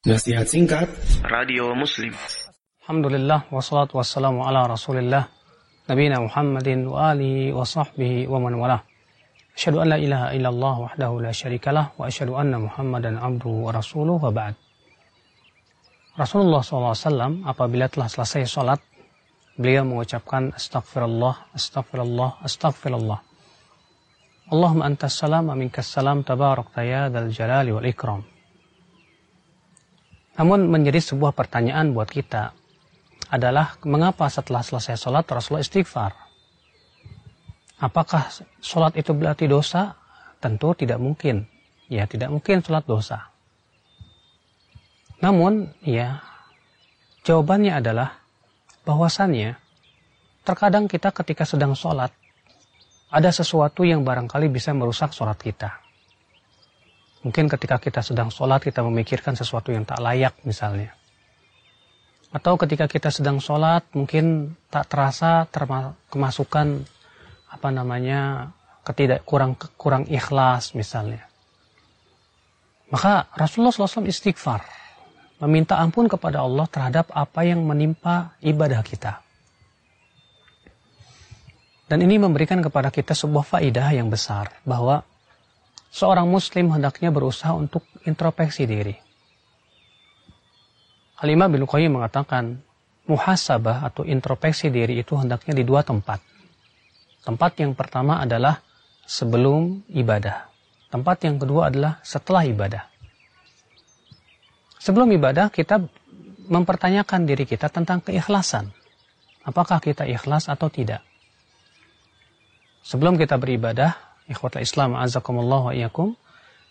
Nasihat singkat Radio Muslim Alhamdulillah wassalatu wassalamu ala rasulillah Nabiina Muhammadin wa alihi wa sahbihi wa man walah Asyhadu an la ilaha illallah wahdahu la syarikalah wa asyhadu anna Muhammadan abduhu wa rasuluh wa ba'd Rasulullah SAW apabila telah selesai sholat beliau mengucapkan astagfirullah astagfirullah astagfirullah Allahumma antas salam aminkas salam tabarak ya dal jalali wal ikram namun menjadi sebuah pertanyaan buat kita adalah mengapa setelah selesai sholat Rasulullah istighfar? Apakah sholat itu berarti dosa? Tentu tidak mungkin. Ya, tidak mungkin sholat dosa. Namun, ya, jawabannya adalah bahwasannya terkadang kita ketika sedang sholat ada sesuatu yang barangkali bisa merusak sholat kita. Mungkin ketika kita sedang sholat kita memikirkan sesuatu yang tak layak misalnya. Atau ketika kita sedang sholat mungkin tak terasa kemasukan apa namanya ketidak kurang kurang ikhlas misalnya. Maka Rasulullah SAW istighfar. Meminta ampun kepada Allah terhadap apa yang menimpa ibadah kita. Dan ini memberikan kepada kita sebuah faidah yang besar. Bahwa seorang muslim hendaknya berusaha untuk introspeksi diri. Halimah bin Qayyim mengatakan, muhasabah atau introspeksi diri itu hendaknya di dua tempat. Tempat yang pertama adalah sebelum ibadah. Tempat yang kedua adalah setelah ibadah. Sebelum ibadah kita mempertanyakan diri kita tentang keikhlasan. Apakah kita ikhlas atau tidak? Sebelum kita beribadah, ikhwatul Islam azakumullah wa iyakum,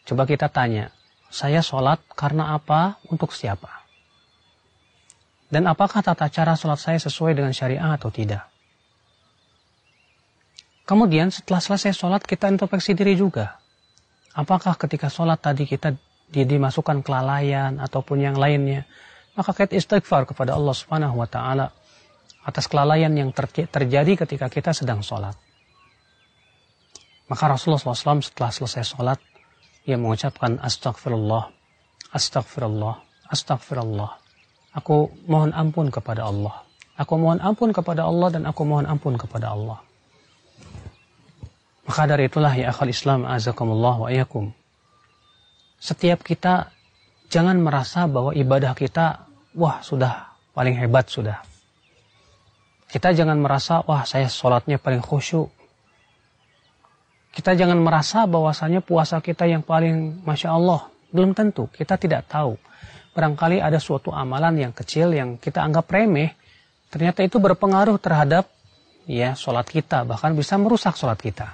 coba kita tanya, saya sholat karena apa, untuk siapa? Dan apakah tata cara sholat saya sesuai dengan syariah atau tidak? Kemudian setelah selesai sholat kita introspeksi diri juga. Apakah ketika sholat tadi kita dimasukkan kelalaian ataupun yang lainnya, maka kita istighfar kepada Allah Subhanahu wa taala atas kelalaian yang terjadi ketika kita sedang sholat. Maka Rasulullah SAW setelah selesai sholat, ia mengucapkan astagfirullah, astagfirullah, astagfirullah. Aku mohon ampun kepada Allah. Aku mohon ampun kepada Allah dan aku mohon ampun kepada Allah. Maka dari itulah ya akal Islam azakumullah wa ayakum. Setiap kita jangan merasa bahwa ibadah kita wah sudah paling hebat sudah. Kita jangan merasa wah saya sholatnya paling khusyuk. Kita jangan merasa bahwasanya puasa kita yang paling Masya Allah. Belum tentu, kita tidak tahu. Barangkali ada suatu amalan yang kecil yang kita anggap remeh. Ternyata itu berpengaruh terhadap ya sholat kita, bahkan bisa merusak sholat kita.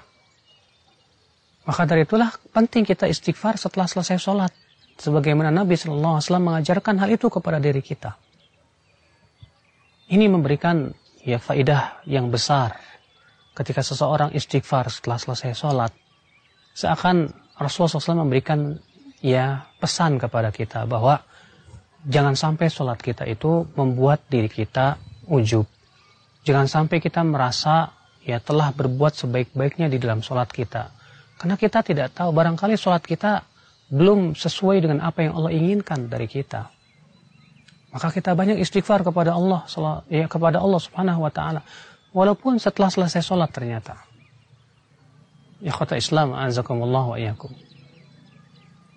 Maka dari itulah penting kita istighfar setelah selesai sholat. Sebagaimana Nabi SAW mengajarkan hal itu kepada diri kita. Ini memberikan ya faidah yang besar ketika seseorang istighfar setelah selesai sholat, seakan Rasulullah SAW memberikan ya pesan kepada kita bahwa jangan sampai sholat kita itu membuat diri kita ujub. Jangan sampai kita merasa ya telah berbuat sebaik-baiknya di dalam sholat kita. Karena kita tidak tahu barangkali sholat kita belum sesuai dengan apa yang Allah inginkan dari kita. Maka kita banyak istighfar kepada Allah, ya kepada Allah Subhanahu wa taala Walaupun setelah selesai sholat ternyata. Ya kota Islam, azakumullah wa iyakum.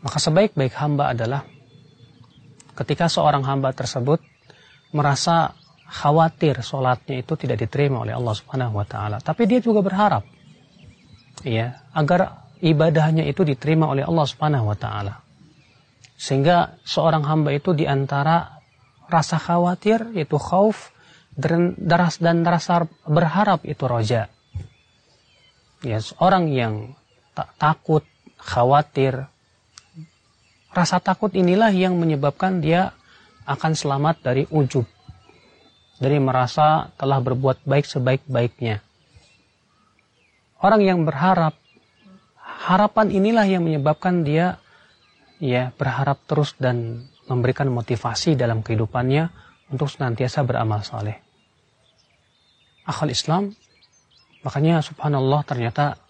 Maka sebaik-baik hamba adalah ketika seorang hamba tersebut merasa khawatir sholatnya itu tidak diterima oleh Allah Subhanahu wa taala, tapi dia juga berharap ya, agar ibadahnya itu diterima oleh Allah Subhanahu wa taala. Sehingga seorang hamba itu di antara rasa khawatir yaitu khauf dan rasa berharap itu roja. Ya, orang yang tak takut, khawatir, rasa takut inilah yang menyebabkan dia akan selamat dari ujub. Dari merasa telah berbuat baik sebaik-baiknya. Orang yang berharap, harapan inilah yang menyebabkan dia ya berharap terus dan memberikan motivasi dalam kehidupannya untuk senantiasa beramal saleh akal Islam. Makanya subhanallah ternyata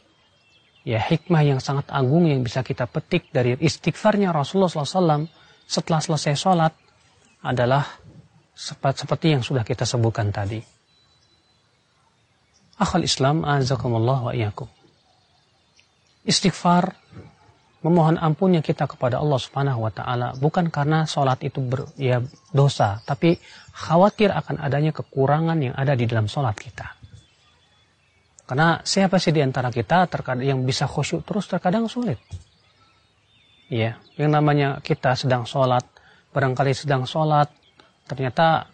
ya hikmah yang sangat agung yang bisa kita petik dari istighfarnya Rasulullah SAW setelah selesai sholat adalah seperti yang sudah kita sebutkan tadi. Akhal Islam, azakumullah wa iyakum. Istighfar, memohon ampunnya kita kepada Allah subhanahu wa ta'ala, bukan karena sholat itu ber, ya, dosa, tapi khawatir akan adanya kekurangan yang ada di dalam sholat kita. Karena siapa sih di antara kita terkadang yang bisa khusyuk terus terkadang sulit. Ya, yang namanya kita sedang sholat, barangkali sedang sholat, ternyata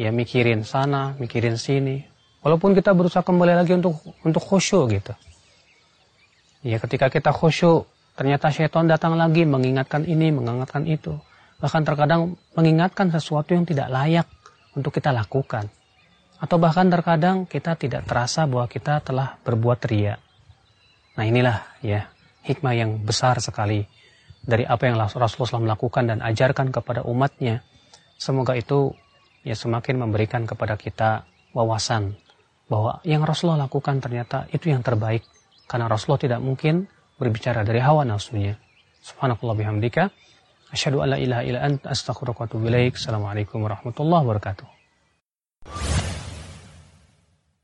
ya mikirin sana, mikirin sini. Walaupun kita berusaha kembali lagi untuk untuk khusyuk gitu. Ya, ketika kita khusyuk, ternyata syaitan datang lagi mengingatkan ini, mengingatkan itu. Bahkan terkadang mengingatkan sesuatu yang tidak layak untuk kita lakukan. Atau bahkan terkadang kita tidak terasa bahwa kita telah berbuat ria. Nah inilah ya hikmah yang besar sekali dari apa yang Rasulullah SAW melakukan dan ajarkan kepada umatnya. Semoga itu ya semakin memberikan kepada kita wawasan bahwa yang Rasulullah lakukan ternyata itu yang terbaik karena Rasulullah tidak mungkin berbicara dari hawa nafsunya. Subhanakallah bihamdika. Asyhadu an la ilaha illa anta astaghfiruka wa atubu ilaik. Assalamualaikum warahmatullahi wabarakatuh.